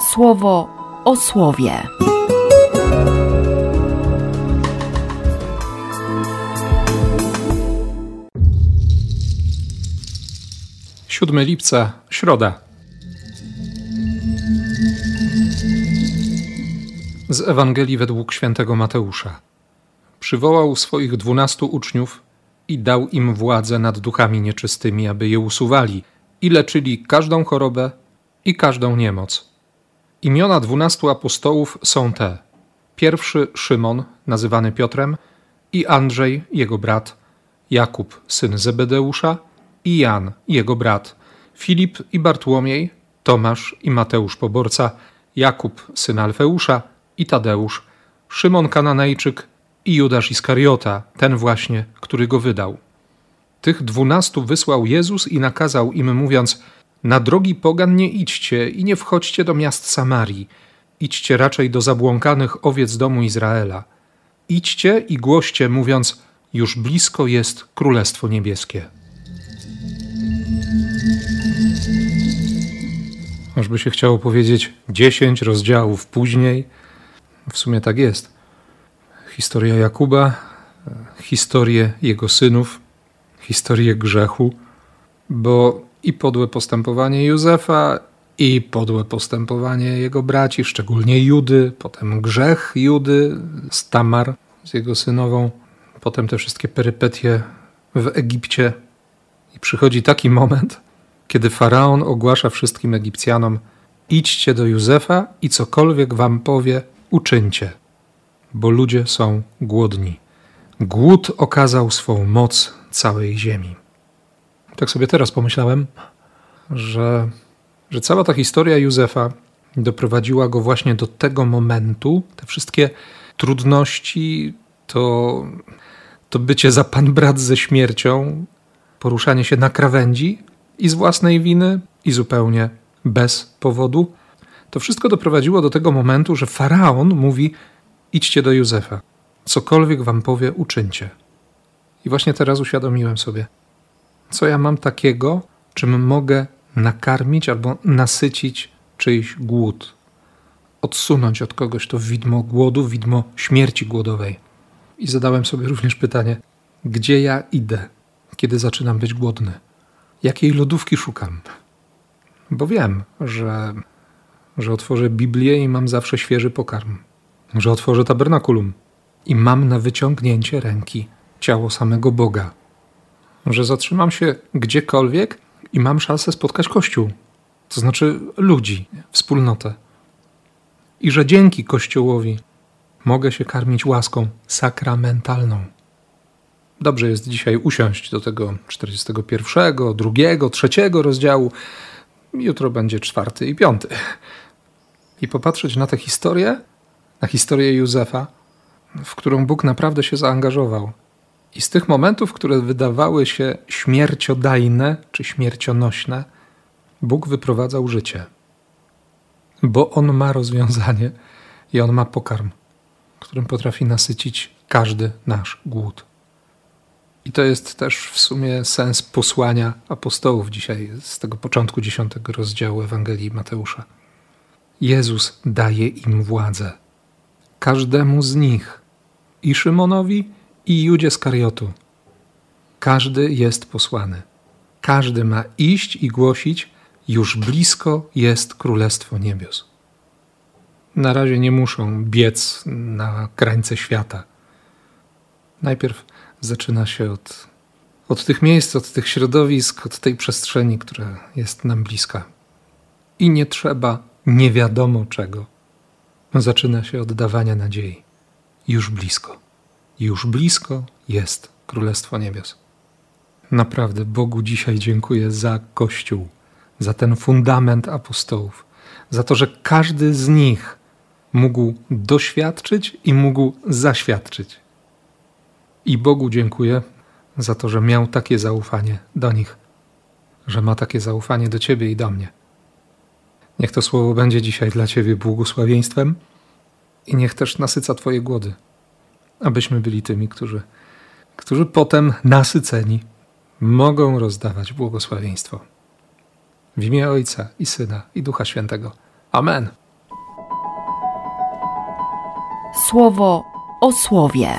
słowo o słowie. 7 lipca, środa. Z Ewangelii według świętego Mateusza. Przywołał swoich dwunastu uczniów i dał im władzę nad duchami nieczystymi, aby je usuwali i leczyli każdą chorobę i każdą niemoc. Imiona dwunastu apostołów są te: pierwszy Szymon, nazywany Piotrem, i Andrzej, jego brat, Jakub, syn Zebedeusza, i Jan, jego brat, Filip i Bartłomiej, Tomasz i Mateusz Poborca, Jakub, syn Alfeusza i Tadeusz, Szymon Kananejczyk i Judasz Iskariota, ten właśnie, który go wydał. Tych dwunastu wysłał Jezus i nakazał im, mówiąc: Na drogi pogan nie idźcie i nie wchodźcie do miast Samarii, idźcie raczej do zabłąkanych owiec domu Izraela. Idźcie i głoście, mówiąc: Już blisko jest Królestwo Niebieskie. Ażby się chciało powiedzieć dziesięć rozdziałów później. W sumie tak jest. Historia Jakuba, historię jego synów, historię grzechu, bo i podłe postępowanie Józefa, i podłe postępowanie jego braci, szczególnie Judy, potem grzech Judy z Tamar, z jego synową, potem te wszystkie perypetie w Egipcie. I przychodzi taki moment, kiedy faraon ogłasza wszystkim Egipcjanom: Idźcie do Józefa i cokolwiek wam powie, uczyńcie, bo ludzie są głodni. Głód okazał swą moc całej ziemi. Tak sobie teraz pomyślałem, że, że cała ta historia Józefa doprowadziła go właśnie do tego momentu, te wszystkie trudności, to, to bycie za pan brat ze śmiercią, poruszanie się na krawędzi, i z własnej winy, i zupełnie bez powodu. To wszystko doprowadziło do tego momentu, że faraon mówi: idźcie do Józefa, cokolwiek wam powie, uczyńcie. I właśnie teraz uświadomiłem sobie, co ja mam takiego, czym mogę nakarmić albo nasycić czyjś głód, odsunąć od kogoś to widmo głodu, widmo śmierci głodowej. I zadałem sobie również pytanie, gdzie ja idę, kiedy zaczynam być głodny jakiej lodówki szukam. Bo wiem, że, że otworzę Biblię i mam zawsze świeży pokarm. Że otworzę tabernakulum i mam na wyciągnięcie ręki ciało samego Boga. Że zatrzymam się gdziekolwiek i mam szansę spotkać Kościół, to znaczy ludzi, wspólnotę. I że dzięki Kościołowi mogę się karmić łaską sakramentalną. Dobrze jest dzisiaj usiąść do tego 41, drugiego, trzeciego rozdziału. Jutro będzie czwarty i piąty. I popatrzeć na tę historię, na historię Józefa, w którą Bóg naprawdę się zaangażował. I z tych momentów, które wydawały się śmierciodajne czy śmiercionośne, Bóg wyprowadzał życie. Bo On ma rozwiązanie i On ma pokarm, którym potrafi nasycić każdy nasz głód. I to jest też w sumie sens posłania apostołów dzisiaj, z tego początku dziesiątego rozdziału Ewangelii Mateusza. Jezus daje im władzę. Każdemu z nich, i Szymonowi, i Judzie Skariotu. Każdy jest posłany. Każdy ma iść i głosić, już blisko jest Królestwo Niebios. Na razie nie muszą biec na krańce świata. Najpierw zaczyna się od, od tych miejsc, od tych środowisk, od tej przestrzeni, która jest nam bliska. I nie trzeba nie wiadomo czego. Zaczyna się od dawania nadziei. Już blisko. Już blisko jest Królestwo Niebios. Naprawdę Bogu dzisiaj dziękuję za Kościół, za ten fundament apostołów, za to, że każdy z nich mógł doświadczyć i mógł zaświadczyć i Bogu dziękuję za to, że miał takie zaufanie do nich, że ma takie zaufanie do Ciebie i do mnie. Niech to słowo będzie dzisiaj dla Ciebie błogosławieństwem i niech też nasyca Twoje głody, abyśmy byli tymi, którzy, którzy potem nasyceni mogą rozdawać błogosławieństwo. W imię Ojca i Syna i Ducha Świętego. Amen. Słowo o słowie.